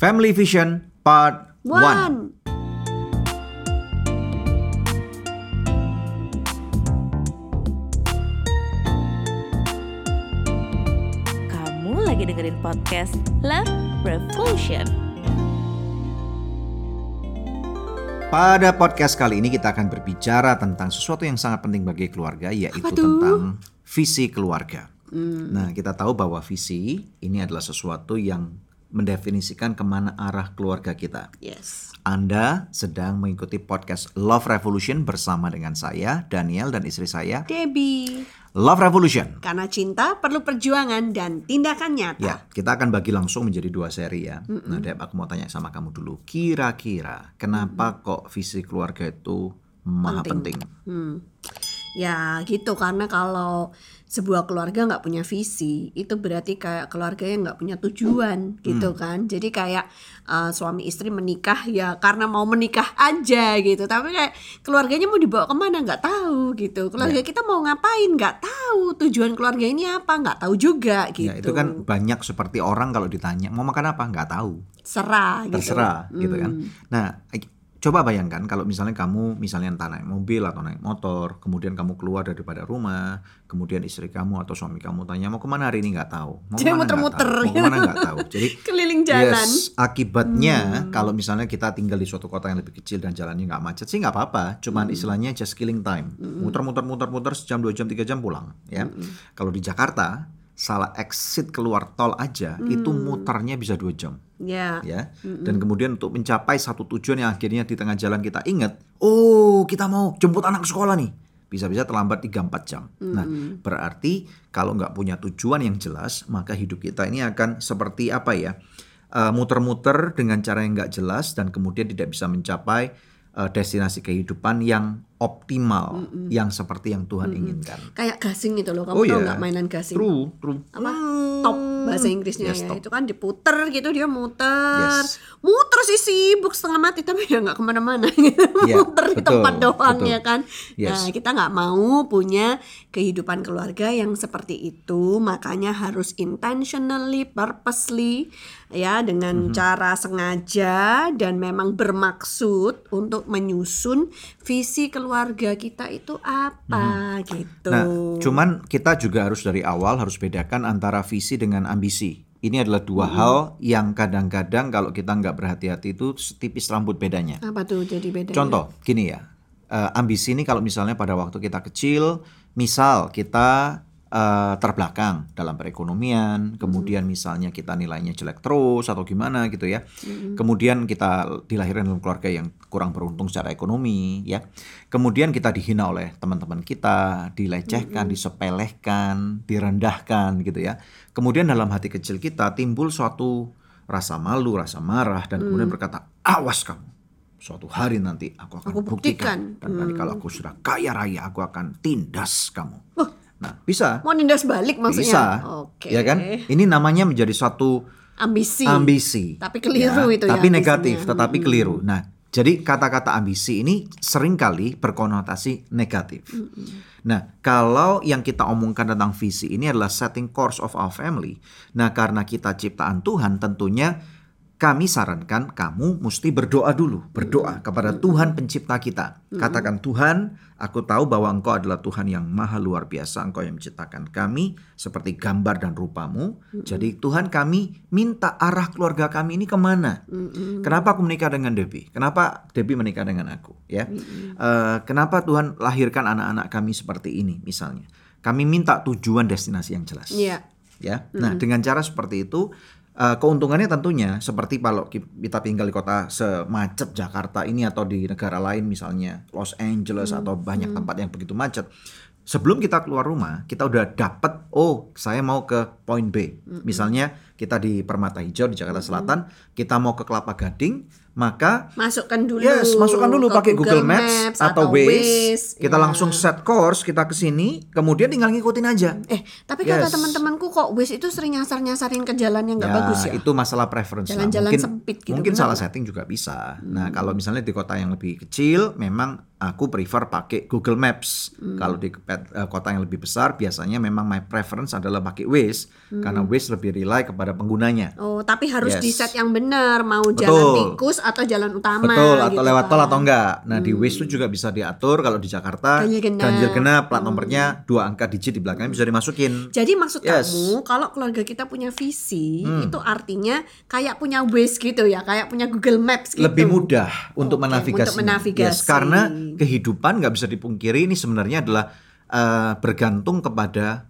Family Vision Part 1. One. Kamu lagi dengerin podcast Love Revolution. Pada podcast kali ini kita akan berbicara tentang sesuatu yang sangat penting bagi keluarga yaitu? Hmm. tentang visi keluarga. Nah, kita tahu bahwa visi ini adalah sesuatu yang mendefinisikan ke mana arah keluarga kita. Yes. Anda sedang mengikuti podcast Love Revolution bersama dengan saya, Daniel dan istri saya. Debbie. Love Revolution. Karena cinta perlu perjuangan dan tindakan nyata. Ya, kita akan bagi langsung menjadi dua seri ya. Nah, Deb, aku mau tanya sama kamu dulu. Kira-kira kenapa kok visi keluarga itu maha penting? Hmm. Ya gitu karena kalau sebuah keluarga nggak punya visi itu berarti kayak keluarganya nggak punya tujuan gitu kan. Jadi kayak uh, suami istri menikah ya karena mau menikah aja gitu. Tapi kayak keluarganya mau dibawa ke mana nggak tahu gitu. Keluarga kita mau ngapain nggak tahu tujuan keluarga ini apa nggak tahu juga gitu. Ya, itu kan banyak seperti orang kalau ditanya mau makan apa? Nggak tahu. serah gitu. Terserah gitu kan. Nah, coba bayangkan kalau misalnya kamu misalnya entah naik mobil atau naik motor, kemudian kamu keluar daripada rumah, kemudian istri kamu atau suami kamu tanya mau ke mana hari ini nggak tahu. Mau Jadi muter-muter tahu. Mau ke mana nggak tahu. Jadi keliling jalan Hmm. Yes, akibatnya kalau misalnya kita tinggal di suatu kota yang lebih kecil dan jalannya nggak macet sih nggak apa-apa, cuman Hmm. istilahnya just killing time, muter-muter muter-muter sejam dua jam tiga jam pulang, ya. Hmm. Kalau di Jakarta salah exit keluar tol aja itu Hmm. muternya bisa dua jam, ya ya. Dan kemudian untuk mencapai satu tujuan yang akhirnya di tengah jalan kita ingat, oh kita mau jemput anak sekolah nih, bisa-bisa terlambat 3-4 jam. Nah, berarti kalau nggak punya tujuan yang jelas, maka hidup kita ini akan seperti apa ya? Eh, muter-muter dengan cara yang nggak jelas dan kemudian tidak bisa mencapai eh, destinasi kehidupan yang optimal, yang seperti yang Tuhan inginkan. kayak gasing itu loh kamu Oh, tau iya. nggak mainan gasing True, true. apa top bahasa Inggrisnya Yes, ya top. itu kan diputer gitu dia muter Yes. muter sih sibuk setengah mati tapi ya nggak ke mana-mana gitu Iya, muter di betul, tempat doang betul. ya kan Yes. nah kita nggak mau punya kehidupan keluarga yang seperti itu makanya harus intentionally purposely ya dengan Mhm. cara sengaja dan memang bermaksud untuk menyusun visi keluarga kita itu apa gitu Mhm. Nah, cuman kita juga harus dari awal harus bedakan antara visi dengan ambisi. Ini adalah dua hal yang kadang-kadang kalau kita nggak berhati-hati itu setipis rambut bedanya. apa tuh jadi beda Contoh, gini ya, eh, ambisi ini kalau misalnya pada waktu kita kecil, misal kita eh, terbelakang dalam perekonomian, kemudian misalnya kita nilainya jelek terus atau gimana gitu ya, kemudian kita dilahirkan dalam keluarga yang kurang beruntung secara ekonomi, ya, kemudian kita dihina oleh teman-teman kita, dilecehkan, disepelehkan, direndahkan gitu ya, kemudian dalam hati kecil kita timbul suatu rasa malu, rasa marah, dan kemudian berkata, awas kamu suatu hari nanti aku akan Aku buktikan, buktikan. dan nanti kalau aku sudah kaya raya aku akan tindas kamu. Wah. Nah, bisa. Mau nindas balik maksudnya? Bisa. Oke. Ya kan? Ini namanya menjadi suatu Ambisi. ambisi. Tapi keliru itu ya Tapi ambisinya. negatif, tetapi keliru. Nah, jadi kata-kata ambisi ini sering kali berkonotasi negatif. Nah, kalau yang kita omongkan tentang visi ini adalah setting course of our family. Nah, karena kita ciptaan Tuhan, tentunya kami sarankan kamu mesti berdoa dulu, berdoa kepada Tuhan pencipta kita. Katakan Tuhan, aku tahu bahwa Engkau adalah Tuhan yang maha luar biasa, Engkau yang menciptakan kami seperti gambar dan rupamu. Jadi Tuhan kami minta arah keluarga kami ini ke mana? Kenapa aku menikah dengan Debbie? Kenapa Debbie menikah dengan aku? Ya, Eh, kenapa Tuhan lahirkan anak-anak kami seperti ini? Misalnya, kami minta tujuan destinasi yang jelas Iya. ya. Nah, dengan cara seperti itu eh, keuntungannya tentunya seperti kalau ki- kita tinggal di kota semacet Jakarta ini atau di negara lain misalnya Los Angeles atau banyak tempat yang begitu macet. Sebelum kita keluar rumah, kita udah dapet oh, saya mau ke point B. Misalnya kita di Permata Hijau di Jakarta Selatan, kita mau ke Kelapa Gading, maka Masukkan dulu. Yes, masukkan dulu pakai Google, Maps, atau Waze. Kita Ya. langsung set course, kita ke sini, kemudian tinggal ngikutin aja. Eh, tapi kata Yes. teman-temanku kok Waze itu sering nyasar-nyasarin ke jalan yang nggak bagus ya. Itu masalah preference. Jalan-jalan Mungkin, sempit gitu, mungkin benar salah setting juga bisa. Nah, kalau misalnya di kota yang lebih kecil, memang aku prefer pakai Google Maps. Hmm. Kalau di eh, kota yang lebih besar, biasanya memang my preference adalah pakai Waze, Hmm. karena Waze lebih rely kepada penggunanya. Oh, tapi harus Yes. di set yang benar, mau jalan Betul. tikus atau jalan utama Betul, atau gitu lewat tol kan. atau enggak. Nah, di Waze itu juga bisa diatur kalau di Jakarta Ganjil genap. genap, plat nomornya dua angka digit di belakangnya bisa dimasukin. Jadi maksud Yes. kamu kalau keluarga kita punya visi Hmm. itu artinya kayak punya Waze gitu ya, kayak punya Google Maps gitu. Lebih mudah untuk Oke, menavigasi. untuk menavigasi. karena kehidupan nggak bisa dipungkiri ini sebenarnya adalah eh, bergantung kepada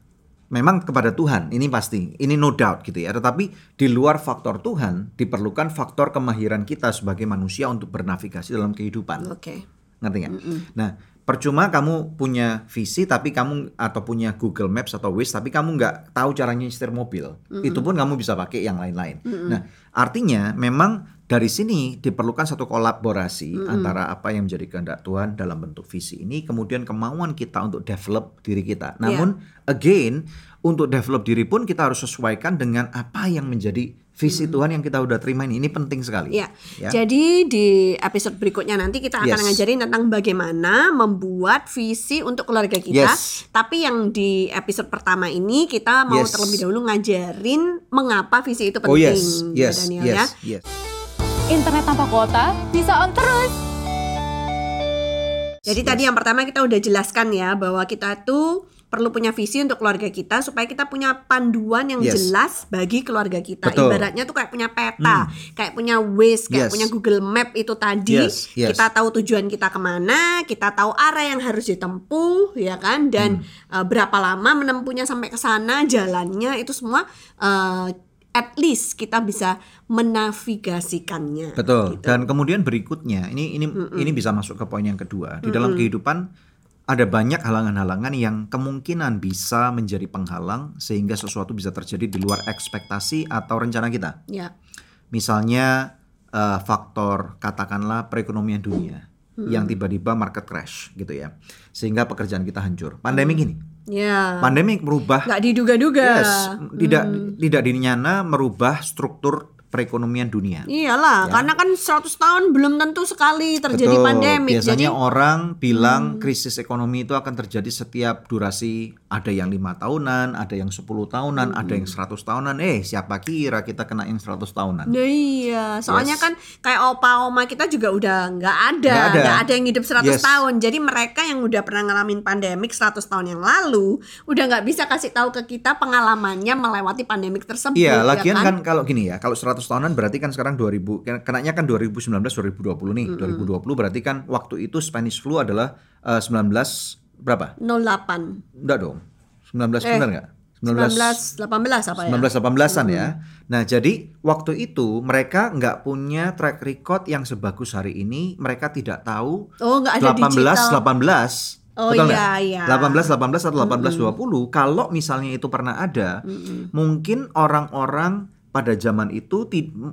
memang kepada Tuhan. Ini pasti, ini no doubt gitu ya. Tetapi di luar faktor Tuhan diperlukan faktor kemahiran kita sebagai manusia untuk bernavigasi dalam kehidupan. Oke. ngerti nggak? Nah, percuma kamu punya visi tapi kamu atau punya Google Maps atau Waze tapi kamu nggak tahu caranya nyetir mobil, itu pun kamu bisa pakai yang lain-lain. Nah, artinya memang dari sini diperlukan satu kolaborasi antara apa yang menjadi kehendak Tuhan dalam bentuk visi ini, kemudian kemauan kita untuk develop diri kita. Namun, again, untuk develop diri pun kita harus sesuaikan dengan apa yang menjadi visi Tuhan yang kita udah terima ini. Ini penting sekali. Ya. Ya. Jadi di episode berikutnya nanti kita akan Yes. ngajarin tentang bagaimana membuat visi untuk keluarga kita. Yes. Tapi yang di episode pertama ini kita mau Yes. terlebih dahulu ngajarin mengapa visi itu penting. Oh yes, yes, Daniel ya. yes, yes. Internet tanpa kuota bisa on terus. Jadi tadi yang pertama kita udah jelaskan ya bahwa kita tuh perlu punya visi untuk keluarga kita supaya kita punya panduan yang Yes. jelas bagi keluarga kita. Betul. Hmm. Ibaratnya tuh kayak punya peta, kayak punya Waze, kayak Yes. punya Google Map itu tadi. Yes, yes. Kita tahu tujuan kita ke mana, kita tahu arah yang harus ditempuh, ya kan? Dan Hmm. eh, berapa lama menempuhnya sampai ke sana, jalannya itu semua eh, at least kita bisa menavigasikannya. Betul. Gitu. Dan kemudian berikutnya, ini ini ini bisa masuk ke poin yang kedua. Di dalam kehidupan ada banyak halangan-halangan yang kemungkinan bisa menjadi penghalang sehingga sesuatu bisa terjadi di luar ekspektasi atau rencana kita. Ya. Misalnya eh, faktor katakanlah perekonomian dunia yang tiba-tiba market crash gitu ya. Sehingga pekerjaan kita hancur. Pandemi ini. Ya. Pandemi merubah nggak diduga-duga. yes, tidak tidak dinyana merubah struktur perekonomian dunia. Iyalah, Ya. karena kan 100 tahun belum tentu sekali terjadi Betul. pandemik. Biasanya Jadi Hmm. orang bilang krisis ekonomi itu akan terjadi setiap durasi ada yang lima tahunan, ada yang 10 tahunan, ada Hmm. yang 100 tahunan. Eh, siapa kira kita kena yang 100 tahunan? Nah, iya, soalnya Yes. kan kayak opa oma kita juga udah nggak ada, Nggak ada. ada yang hidup 100 Yes. tahun. Jadi mereka yang udah pernah ngalamin pandemik 100 tahun yang lalu, udah nggak bisa kasih tahu ke kita pengalamannya melewati pandemik tersebut. Iya, ya lagian kan? kan kalau gini ya, kalau 100 tahunan berarti kan sekarang 2000 ken- kenanya kan 2019 2020 nih. 2020 berarti kan waktu itu Spanish flu adalah eh, 19 berapa? 08 Enggak dong. 19 Eh, benar enggak? 19 18 apa ya? 1918-an ya. Nah, jadi waktu itu mereka nggak punya track record yang sebagus hari ini. Mereka tidak tahu Oh, nggak ada 18 digital. 18 Oh, betul iya, iya. 18 18 atau 18 20 kalau misalnya itu pernah ada, mungkin orang-orang pada zaman itu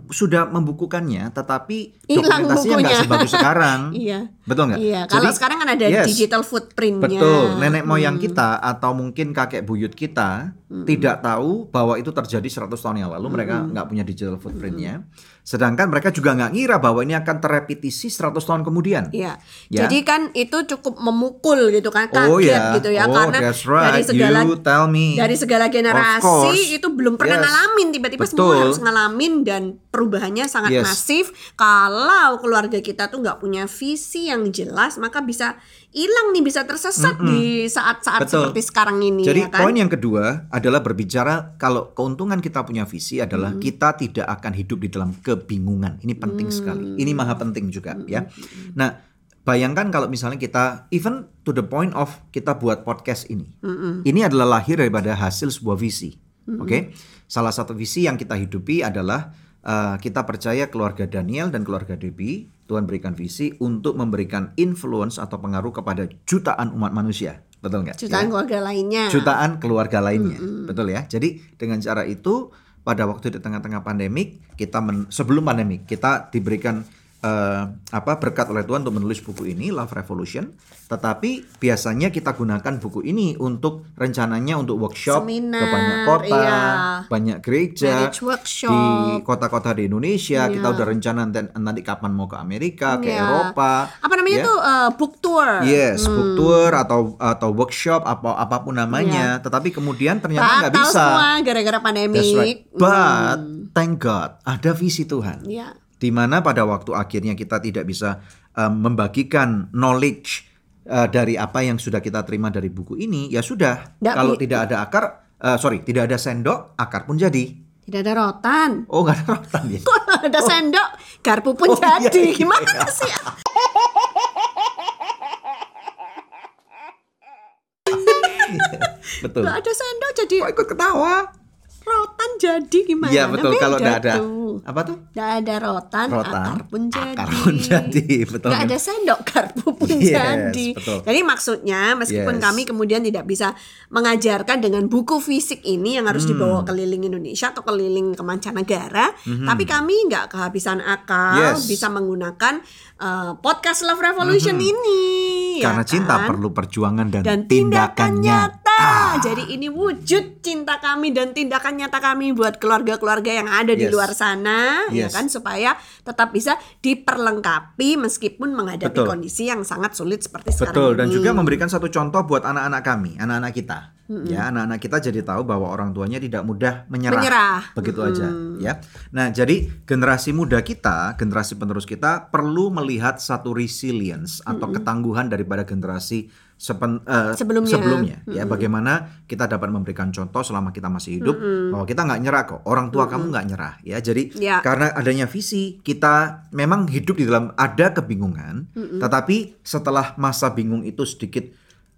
sudah membukukannya tetapi Hilang dokumentasinya nggak sebagus sekarang. Iya. Betul nggak? Iya, kalau Jadi, sekarang kan ada yes. digital footprintnya. Betul, nenek moyang Hmm. kita atau mungkin kakek buyut kita tidak tahu bahwa itu terjadi 100 tahun yang lalu. Mereka Hmm. nggak punya digital footprintnya. Sedangkan mereka juga nggak ngira bahwa ini akan terrepetisi 100 tahun kemudian. Iya. Ya. Jadi kan itu cukup memukul gitu kan, kaget Oh ya, gitu ya oh, karena right. dari segala You tell me. dari segala generasi itu belum pernah Yes. ngalamin tiba-tiba semua harus ngalamin dan perubahannya sangat Yes. masif. Kalau keluarga kita tuh nggak punya visi yang jelas, maka bisa hilang nih, bisa tersesat di saat-saat seperti sekarang ini Jadi ya kan. poin yang kedua adalah berbicara kalau keuntungan kita punya visi adalah Hmm. kita tidak akan hidup di dalam kebingungan. Ini penting sekali. Ini maha penting juga Hmm, ya. Nah, bayangkan kalau misalnya kita even to the point of kita buat podcast ini. Hmm, Ini adalah lahir daripada hasil sebuah visi. Oke. Salah satu visi yang kita hidupi adalah uh, kita percaya keluarga Daniel dan keluarga Debbie Tuhan berikan visi untuk memberikan influence atau pengaruh kepada jutaan umat manusia. Betul nggak? jutaan Ya keluarga lainnya. jutaan keluarga lainnya, betul ya. Jadi dengan cara itu pada waktu di tengah-tengah pandemik kita men- sebelum pandemik kita diberikan eh, apa berkat oleh Tuhan untuk menulis buku ini Love Revolution. Tetapi biasanya kita gunakan buku ini untuk rencananya untuk workshop ke Seminar, banyak kota, iya. banyak gereja di kota-kota di Indonesia. Kita Iya. udah rencana nanti, nanti kapan mau ke Amerika, ke Iya. Eropa. Apa namanya ya. tuh eh, book tour? Yes, Hmm. book tour atau atau workshop apa apa pun namanya. Tetapi kemudian ternyata nggak bisa. Iya. semua gara-gara pandemi. That's right. But Hmm. thank God ada visi Tuhan. Ya. Di mana pada waktu akhirnya kita tidak bisa um, membagikan knowledge uh, dari apa yang sudah kita terima dari buku ini, ya sudah. Nggak Kalau tidak ada akar, uh, sorry, tidak ada sendok, akar pun jadi. Tidak ada rotan. Oh, nggak ada rotan ya? Kok ada sendok, garpu pun Oh, iya, jadi. iya, Gimana iya. sih? Betul. Nggak ada sendok jadi Kok ikut ketawa? Jadi gimana? Iya betul. Beda Kalau tidak ada tuh. apa tuh? Nggak ada rotan, Rotan, akar pun jadi. akar pun jadi, betul kan? ada sendok, garpu pun Yes, jadi. betul. Jadi maksudnya meskipun Yes. kami kemudian tidak bisa mengajarkan dengan buku fisik ini yang harus Hmm. dibawa keliling Indonesia atau keliling ke mancanegara, tapi kami nggak kehabisan akal Hmm. Yes. bisa menggunakan eh, podcast Love Revolution ini. ya Hmm. Karena cinta kan? perlu perjuangan dan, dan tindakan nyata. Jadi ini wujud cinta kami dan tindakan nyata kami buat keluarga-keluarga yang ada di Yes. luar sana, ya Yes. kan supaya tetap bisa diperlengkapi meskipun menghadapi Betul. kondisi yang sangat sulit seperti sekarang Betul dan ini. juga memberikan satu contoh buat anak-anak kami, anak-anak kita. Ya, anak-anak kita jadi tahu bahwa orang tuanya tidak mudah menyerah. Menyerah. Begitu aja, ya. Nah, jadi generasi muda kita, generasi penerus kita perlu melihat satu resilience atau ketangguhan daripada generasi sepen- eh, Sebelumnya. ya. Bagaimana kita dapat memberikan contoh selama kita masih hidup bahwa kita nggak nyerah kok. Orang tua kamu nggak nyerah, ya. Jadi Ya. karena adanya visi, kita memang hidup di dalam ada kebingungan, tetapi setelah masa bingung itu sedikit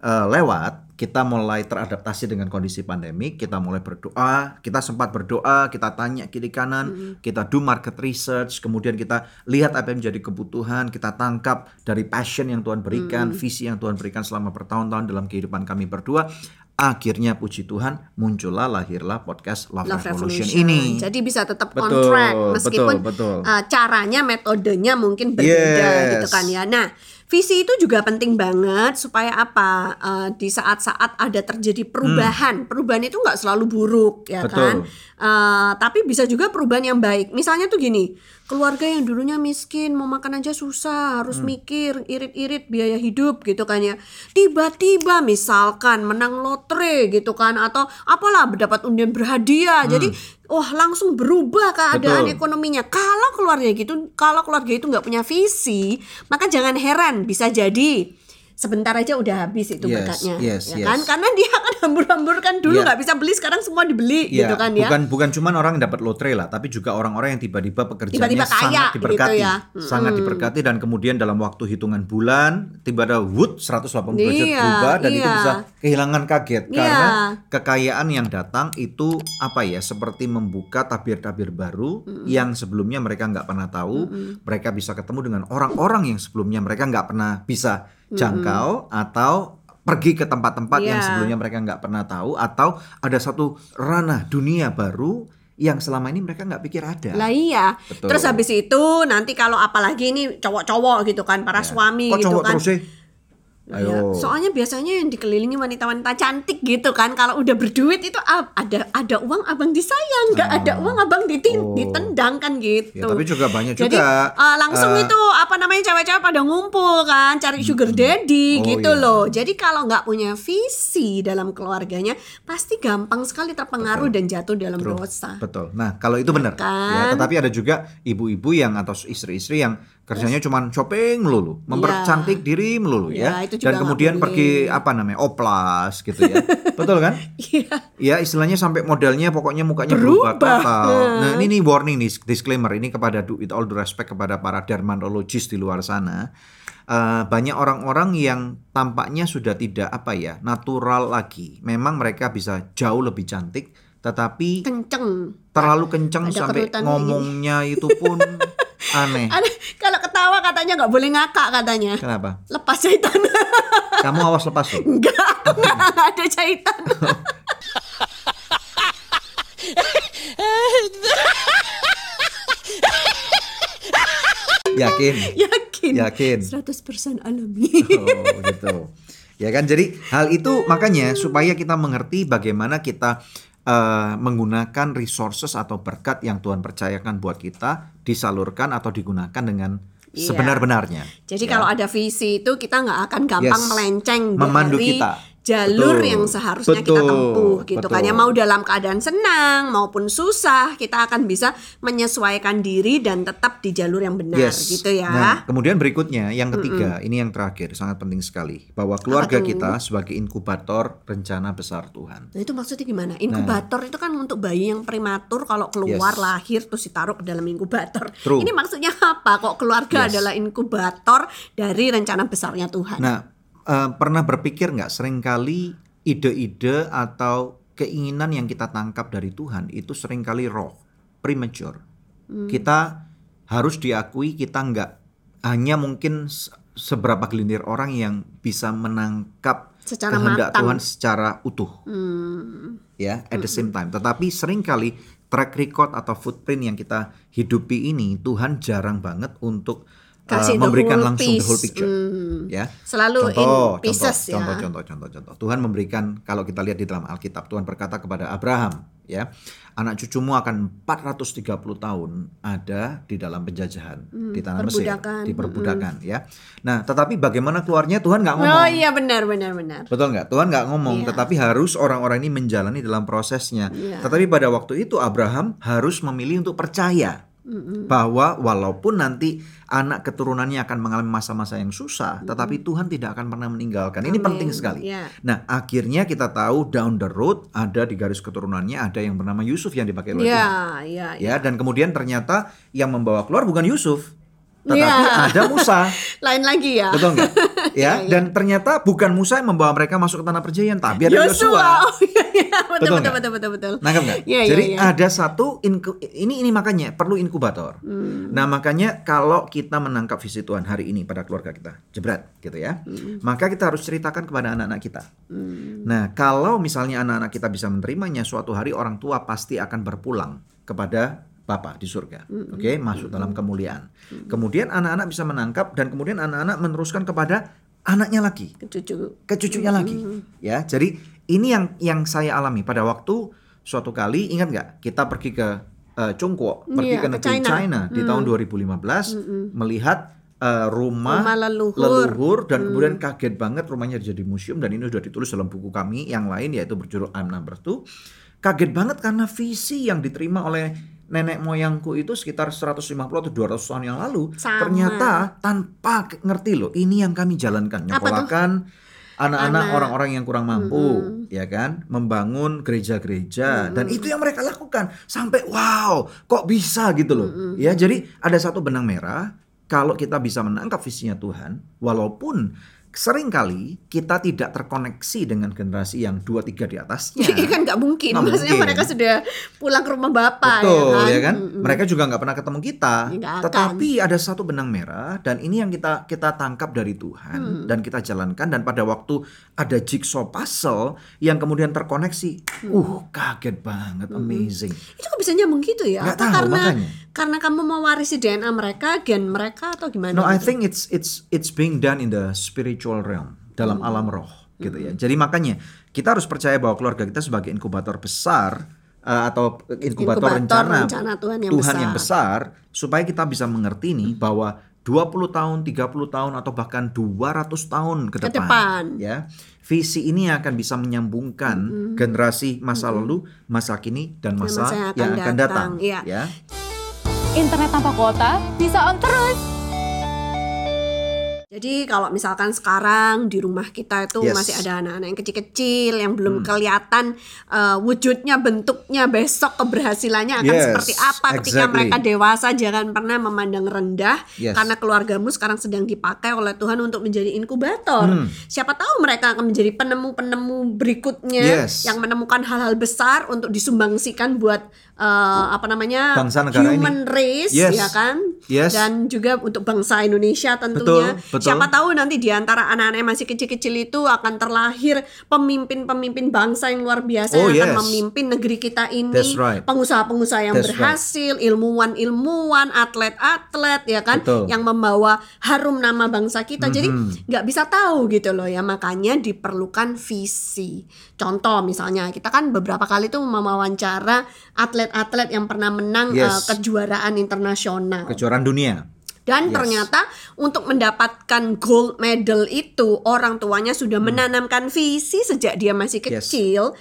eh, lewat, kita mulai teradaptasi dengan kondisi pandemi, kita mulai berdoa, kita sempat berdoa, kita tanya kiri kanan, kita do market research, kemudian kita lihat apa yang menjadi kebutuhan, kita tangkap dari passion yang Tuhan berikan, visi yang Tuhan berikan selama bertahun-tahun dalam kehidupan kami berdua. Akhirnya puji Tuhan muncullah lahirlah podcast Love, Love Revolution, Revolution. ini. Jadi bisa tetap on Betul, track meskipun betul, betul. uh, caranya, metodenya mungkin berbeda Yes. gitu kan ya. Nah, visi itu juga penting banget supaya apa? Uh, di saat-saat ada terjadi perubahan, perubahan itu nggak selalu buruk ya Hmm. Betul. kan. Uh, tapi bisa juga perubahan yang baik. Misalnya tuh gini, keluarga yang dulunya miskin mau makan aja susah, harus Hmm. mikir irit-irit biaya hidup gitu kan ya. Tiba-tiba misalkan menang lotre gitu kan atau apalah mendapat undian berhadiah. Jadi wah langsung berubah keadaan Hmm. Betul. ekonominya. Kalau keluarga gitu, kalau keluarga itu nggak punya visi, maka jangan heran bisa jadi sebentar aja udah habis itu Yes, berkatnya, yes, ya yes. kan? Karena dia akan hambur-hamburkan dulu Iya. nggak bisa beli, sekarang semua dibeli Iya, gitu kan ya. bukan bukan cuman orang yang dapat lotre lah, tapi juga orang-orang yang tiba-tiba pekerjaannya Tiba-tiba kaya sangat diberkati, gitu ya. sangat diberkati dan kemudian dalam waktu hitungan bulan tiba ada wood 180 derajat Iya, berubah dan itu iya. bisa kehilangan kaget Iya. karena kekayaan yang datang itu apa ya seperti membuka tabir-tabir baru yang sebelumnya mereka nggak pernah tahu, mereka bisa ketemu dengan orang-orang yang sebelumnya mereka nggak pernah bisa jangkau atau pergi ke tempat-tempat yang Iya. sebelumnya mereka nggak pernah tahu atau ada satu ranah dunia baru yang selama ini mereka nggak pikir ada. Lah iya. Betul. Terus habis itu nanti kalau apalagi ini cowok-cowok gitu kan, para suami Kok gitu cowok kan. terus sih? Ya, Ayo. soalnya biasanya yang dikelilingi wanita-wanita cantik gitu kan kalau udah berduit itu ah, ada ada uang abang disayang nggak ada uang abang ditin- Oh. ditendang kan gitu Ya, tapi juga banyak jadi juga, eh, langsung eh, itu apa namanya cewek-cewek pada ngumpul kan cari sugar daddy Oh, gitu iya. loh jadi kalau nggak punya visi dalam keluarganya pasti gampang sekali terpengaruh dan jatuh dalam True. dosa Betul. Nah, kalau itu benar. kan? Ya, tetapi ada juga ibu-ibu yang atau istri-istri yang kerjanya cuma shopping melulu, mempercantik diri melulu Ya, ya. itu juga Dan kemudian boleh. pergi apa namanya? oplas gitu ya. Betul kan? Iya. Ya, istilahnya sampai modelnya pokoknya mukanya Berubah. berubah total. Nah. Nah, ini nih warning nih disclaimer ini kepada with all due respect kepada para dermatologis di luar sana. Eh, banyak orang-orang yang tampaknya sudah tidak apa ya natural lagi. Memang mereka bisa jauh lebih cantik, tetapi kenceng terlalu kenceng Ada sampai ngomongnya itu pun aneh. Ada- kalau ketawa katanya nggak boleh ngakak katanya Kenapa? lepas jahitan Kamu awas lepas loh. enggak aku nggak ada jahitan Yakin. Yakin. Yakin. 100% alami. Oh, gitu. Ya kan? Jadi hal itu makanya supaya kita mengerti bagaimana kita eh, menggunakan resources atau berkat yang Tuhan percayakan buat kita disalurkan atau digunakan dengan Iya. sebenar-benarnya. Jadi Ya. kalau ada visi itu kita nggak akan gampang Yes. melenceng Memandu dari kita. Jalur Betul. yang seharusnya kita Betul. tempuh gitu kan ya Betul. mau dalam keadaan senang maupun susah kita akan bisa menyesuaikan diri dan tetap di jalur yang benar Yes. gitu ya. Nah, kemudian berikutnya yang ketiga, ini yang terakhir sangat penting sekali bahwa keluarga kita sebagai inkubator rencana besar Tuhan. Nah itu maksudnya gimana? Inkubator itu kan untuk bayi yang prematur kalau keluar Yes. lahir terus ditaruh ke dalam inkubator. True. Ini maksudnya apa? Kok keluarga Yes. adalah inkubator dari rencana besarnya Tuhan? Nah, eh, pernah berpikir nggak sering kali ide-ide atau keinginan yang kita tangkap dari Tuhan itu sering kali raw, premature. Hmm. Kita harus diakui kita nggak hanya mungkin se- seberapa gelintir orang yang bisa menangkap Secara kehendak matang. Tuhan secara utuh. Hmm. ya at the same time. Tetapi sering kali track record atau footprint yang kita hidupi ini Tuhan jarang banget untuk uh, Kasih the memberikan whole langsung the whole picture. Hmm. Ya. Selalu in contoh, pieces contoh, ya. contoh, contoh, contoh, contoh. Tuhan memberikan kalau kita lihat di dalam Alkitab, Tuhan berkata kepada Abraham, ya, anak cucumu akan 430 tahun ada di dalam penjajahan di tanah Mesir, Hmm, perbudakan. di perbudakan, ya. Nah, tetapi bagaimana keluarnya Tuhan nggak Oh ngomong. iya benar benar benar. Betul nggak? Tuhan nggak ngomong, Iya. tetapi harus orang-orang ini menjalani dalam prosesnya. Iya. Tetapi pada waktu itu Abraham harus memilih untuk percaya bahwa walaupun nanti anak keturunannya akan mengalami masa-masa yang susah, tetapi Tuhan tidak akan pernah meninggalkan. Ini Amin. penting sekali. Iya. Nah, akhirnya kita tahu down the road ada di garis keturunannya ada yang bernama Yusuf yang dipakai oleh Tuhan. Iya iya. Ya, dan kemudian ternyata yang membawa keluar bukan Yusuf, tetapi Iya. ada Musa. Lain lagi ya. Betul nggak? Iya, ya, dan ternyata bukan Musa yang membawa mereka masuk ke tanah perjanjian, tapi ada Yosua. Oh iya iya. Betul Betul betul betul betul betul. Nangkep nggak? Iya, Jadi iya. ada satu inku- ini ini makanya perlu inkubator. Hmm. Nah makanya kalau kita menangkap visi Tuhan hari ini pada keluarga kita, jebret gitu ya, Hmm. maka kita harus ceritakan kepada anak-anak kita. Nah kalau misalnya anak-anak kita bisa menerimanya, suatu hari orang tua pasti akan berpulang kepada Bapa di surga, Hmm. oke, masuk dalam kemuliaan. Kemudian anak-anak bisa menangkap dan kemudian anak-anak meneruskan kepada anaknya lagi Cucu. ke cucunya lagi. Ya jadi ini yang yang saya alami. Pada waktu suatu kali ingat nggak? Kita pergi ke uh, Chongguo pergi Iya, ke ke negeri China. China, di tahun 2015 melihat uh, rumah, Rumah leluhur. leluhur dan kemudian kaget banget rumahnya jadi museum dan ini sudah ditulis dalam buku kami yang lain yaitu berjudul I'm Number Two. Kaget banget karena visi yang diterima oleh nenek moyangku itu sekitar 150 atau 200 tahun yang lalu Sama. ternyata tanpa ngerti loh ini yang kami jalankan. Nyekolakan anak-anak Anak. orang-orang yang kurang mampu ya kan? Membangun gereja-gereja. Dan itu yang mereka lakukan sampai wow kok bisa? gitu loh. Ya jadi ada satu benang merah kalau kita bisa menangkap visinya Tuhan walaupun sering kali kita tidak terkoneksi dengan generasi yang dua tiga di atasnya Iya kan nggak mungkin. Nggak Maksudnya mungkin. mereka sudah pulang ke rumah bapak Betul ya kan. ya kan. Mm-mm. Mereka juga nggak pernah ketemu kita. Ya, nggak akan. Tetapi ada satu benang merah dan ini yang kita kita tangkap dari Hmm. Tuhan dan kita jalankan dan pada waktu ada jigsaw puzzle yang kemudian terkoneksi, Hmm. Uh kaget banget, amazing. Itu kok bisa nyambung gitu ya? Nggak Apa tahu, karena makanya. karena kamu mewarisi DNA mereka, gen mereka atau gimana? No, I gitu? think it's it's it's being done in the spiritual realm dalam Hmm. alam roh gitu ya. Jadi makanya kita harus percaya bahwa keluarga kita sebagai inkubator besar uh, atau Inkubator inkubator, rencana, rencana Tuhan yang besar. yang besar supaya kita bisa mengerti nih bahwa 20 tahun, 30 tahun atau bahkan 200 tahun ke Ke depan, depan. ya. Visi ini akan bisa menyambungkan generasi masa lalu, masa kini dan masa, masa yang yang akan akan datang, datang, iya. ya. Internet tanpa kuota bisa on terus. Jadi kalau misalkan sekarang di rumah kita itu Yes. masih ada anak-anak yang kecil-kecil yang Hmm. belum kelihatan uh, wujudnya, bentuknya, besok keberhasilannya akan Yes, seperti apa ketika exactly. mereka dewasa jangan pernah memandang rendah Yes. karena keluargamu sekarang sedang dipakai oleh Tuhan untuk menjadi inkubator. Hmm. Siapa tahu mereka akan menjadi penemu-penemu berikutnya Yes. yang menemukan hal-hal besar untuk disumbangsikan buat uh, apa namanya Bangsa negara ini. human race Yes. ya kan? Yes. dan juga untuk bangsa Indonesia tentunya. Betul, betul. Siapa tahu nanti di antara anak-anak yang masih kecil-kecil itu akan terlahir pemimpin-pemimpin bangsa yang luar biasa Oh, yang akan yes. memimpin negeri kita ini. Right. Pengusaha-pengusaha yang That's right. berhasil, ilmuwan-ilmuwan, atlet-atlet ya kan Betul. yang membawa harum nama bangsa kita. Jadi Mhm. nggak bisa tahu gitu loh ya. Makanya diperlukan visi. Contoh misalnya kita kan beberapa kali tuh mewawancara atlet-atlet yang pernah menang Yes. eh, kejuaraan internasional. Kejuaraan dunia. Dan Yes. ternyata untuk mendapatkan gold medal itu orang tuanya sudah Hmm. menanamkan visi sejak dia masih Yes. kecil,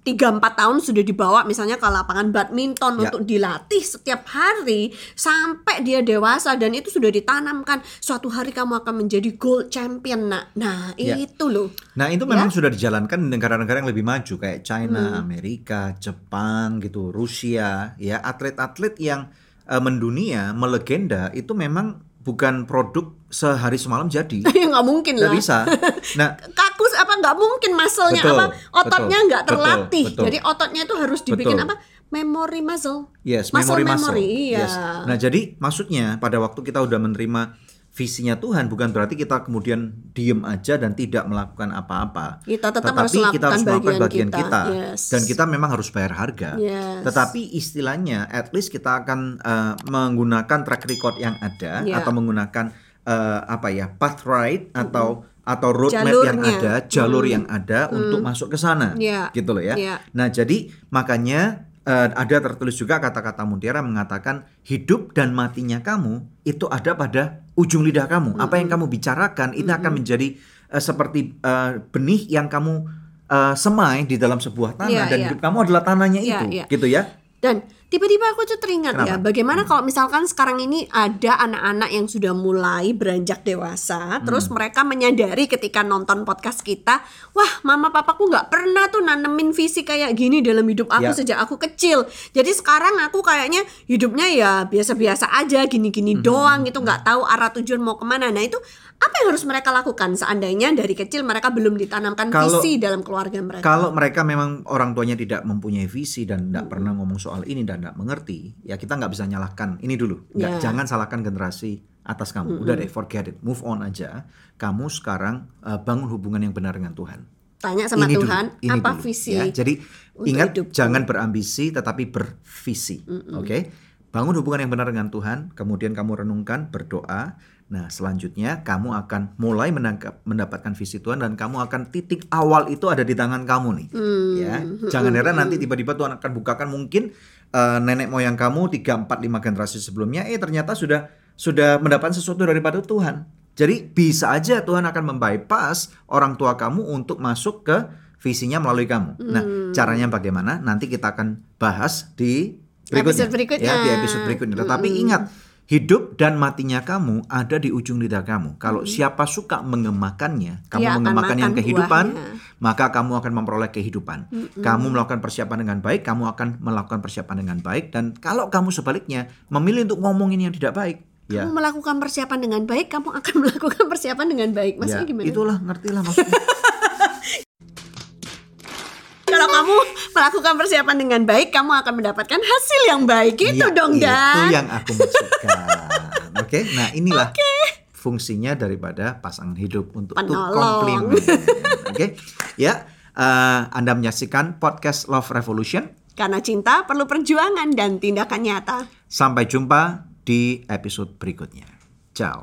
umur 3-4 tahun sudah dibawa misalnya ke lapangan badminton Ya. untuk dilatih setiap hari sampai dia dewasa dan itu sudah ditanamkan suatu hari kamu akan menjadi gold champion nak. Nah, Ya. itu loh. Nah itu memang sudah dijalankan di negara-negara yang lebih maju kayak China, Hmm. Amerika, Jepang gitu, Rusia, ya atlet-atlet yang eh, mendunia, melegenda itu memang bukan produk sehari semalam jadi, Ya nggak mungkin nggak lah. bisa. Nah kakus apa nggak mungkin muscle-nya Betul, apa ototnya betul, nggak betul, terlatih betul. jadi ototnya itu harus dibikin Betul. apa memory muscle Yes, muscle memory muscle. memory iya Yes. Nah, jadi maksudnya pada waktu kita udah menerima visinya Tuhan bukan berarti kita kemudian diem aja dan tidak melakukan apa-apa. Kita tetap harus Tetapi kita harus melakukan bagian bagian kita. kita, Yes. dan kita memang harus bayar harga. Yes. Tetapi istilahnya at least kita akan eh, menggunakan track record yang ada Yeah. atau menggunakan eh, apa ya path right atau atau roadmap yang Jalurnya. ada, jalur yang ada untuk masuk ke sana, Yeah. gitu loh ya. Yeah. Nah, jadi makanya eh, ada tertulis juga kata-kata mutiara mengatakan hidup dan matinya kamu itu ada pada ujung lidah kamu. Apa yang kamu bicarakan itu akan menjadi eh, seperti eh, benih yang kamu eh, semai di dalam sebuah tanah Iya, dan iya. hidup kamu adalah tanahnya Iya, itu, iya. gitu ya. Dan tiba-tiba aku tuh teringat ya, Kenapa? bagaimana kalau misalkan sekarang ini ada anak-anak yang sudah mulai beranjak dewasa, terus Hmm. mereka menyadari ketika nonton podcast kita, wah mama papaku nggak pernah tuh nanemin visi kayak gini dalam hidup aku Ya. sejak aku kecil. Jadi sekarang aku kayaknya hidupnya ya biasa-biasa aja, gini-gini Hmm. doang gitu, nggak tahu arah tujuan mau ke mana. Nah itu apa yang harus mereka lakukan seandainya dari kecil mereka belum ditanamkan Kalau- visi dalam keluarga mereka? Kalau mereka memang orang tuanya tidak mempunyai visi dan tidak pernah ngomong soal ini dan tidak mengerti, ya kita nggak bisa nyalahkan ini dulu. Nggak, Ya. Jangan salahkan generasi atas kamu. Udah deh, forget it, move on aja. Kamu sekarang uh, bangun hubungan yang benar dengan Tuhan. Tanya sama Ini dulu, Tuhan ini apa dulu, visi ya. Jadi ingat hidupku? jangan berambisi tetapi bervisi. Oke? Bangun hubungan yang benar dengan Tuhan, kemudian kamu renungkan, berdoa. Nah, selanjutnya kamu akan mulai menangkap, mendapatkan visi Tuhan dan kamu akan titik awal itu ada di tangan kamu nih. Hmm. Ya. Jangan heran nanti tiba-tiba Tuhan akan bukakan mungkin eh, nenek moyang kamu 3 4 5 generasi sebelumnya eh ternyata sudah sudah mendapatkan sesuatu daripada Tuhan. Jadi bisa aja Tuhan akan membypass orang tua kamu untuk masuk ke visinya melalui kamu. Nah, Hmm. caranya bagaimana? Nanti kita akan bahas di berikutnya. Episode berikutnya. Ya, di episode berikutnya. Tetapi ingat, hidup dan matinya kamu ada di ujung lidah kamu. Kalau siapa suka mengemakannya, kamu Dia akan mengemakannya makan kehidupan, buahnya. maka kamu akan memperoleh kehidupan. Kamu melakukan persiapan dengan baik, kamu akan melakukan persiapan dengan baik dan kalau kamu sebaliknya memilih untuk ngomongin yang tidak baik, ya. Kamu melakukan persiapan dengan baik, kamu akan melakukan persiapan dengan baik. Maksudnya ya, gimana? itulah ngertilah maksudnya. Kamu melakukan persiapan dengan baik, kamu akan mendapatkan hasil yang baik. Gitu Ya, dong, Itu Dan. yang aku maksudkan. Oke, nah inilah fungsinya daripada pasangan hidup untuk Penolong. complement. Oke, ya. eh, anda menyaksikan podcast Love Revolution. Karena cinta perlu perjuangan dan tindakan nyata. Sampai jumpa di episode berikutnya. Ciao.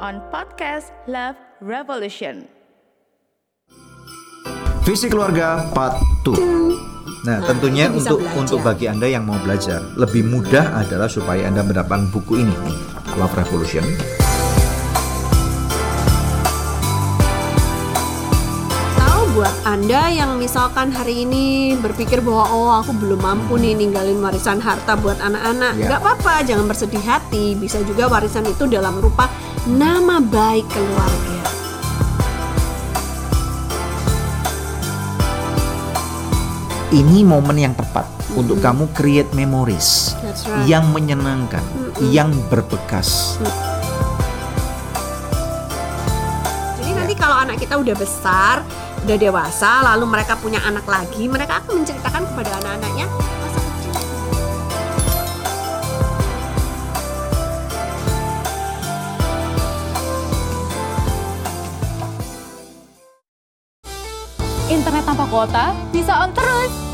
on podcast Love Revolution. Visi keluarga part 2. Nah, tentunya itu bisa untuk belajar. untuk bagi Anda yang mau belajar, lebih mudah adalah supaya Anda mendapatkan buku ini. Love Revolution. Tahu buat Anda yang misalkan hari ini berpikir bahwa oh aku belum mampu nih ninggalin warisan harta buat anak-anak. Ya. Nggak apa-apa, jangan bersedih hati. Bisa juga warisan itu dalam rupa nama baik keluarga. Ini momen yang tepat untuk kamu create memories right. yang menyenangkan, yang berbekas. Jadi nanti kalau anak kita udah besar, udah dewasa, lalu mereka punya anak lagi, mereka akan menceritakan kepada anak-anaknya Internet tanpa kuota bisa on terus.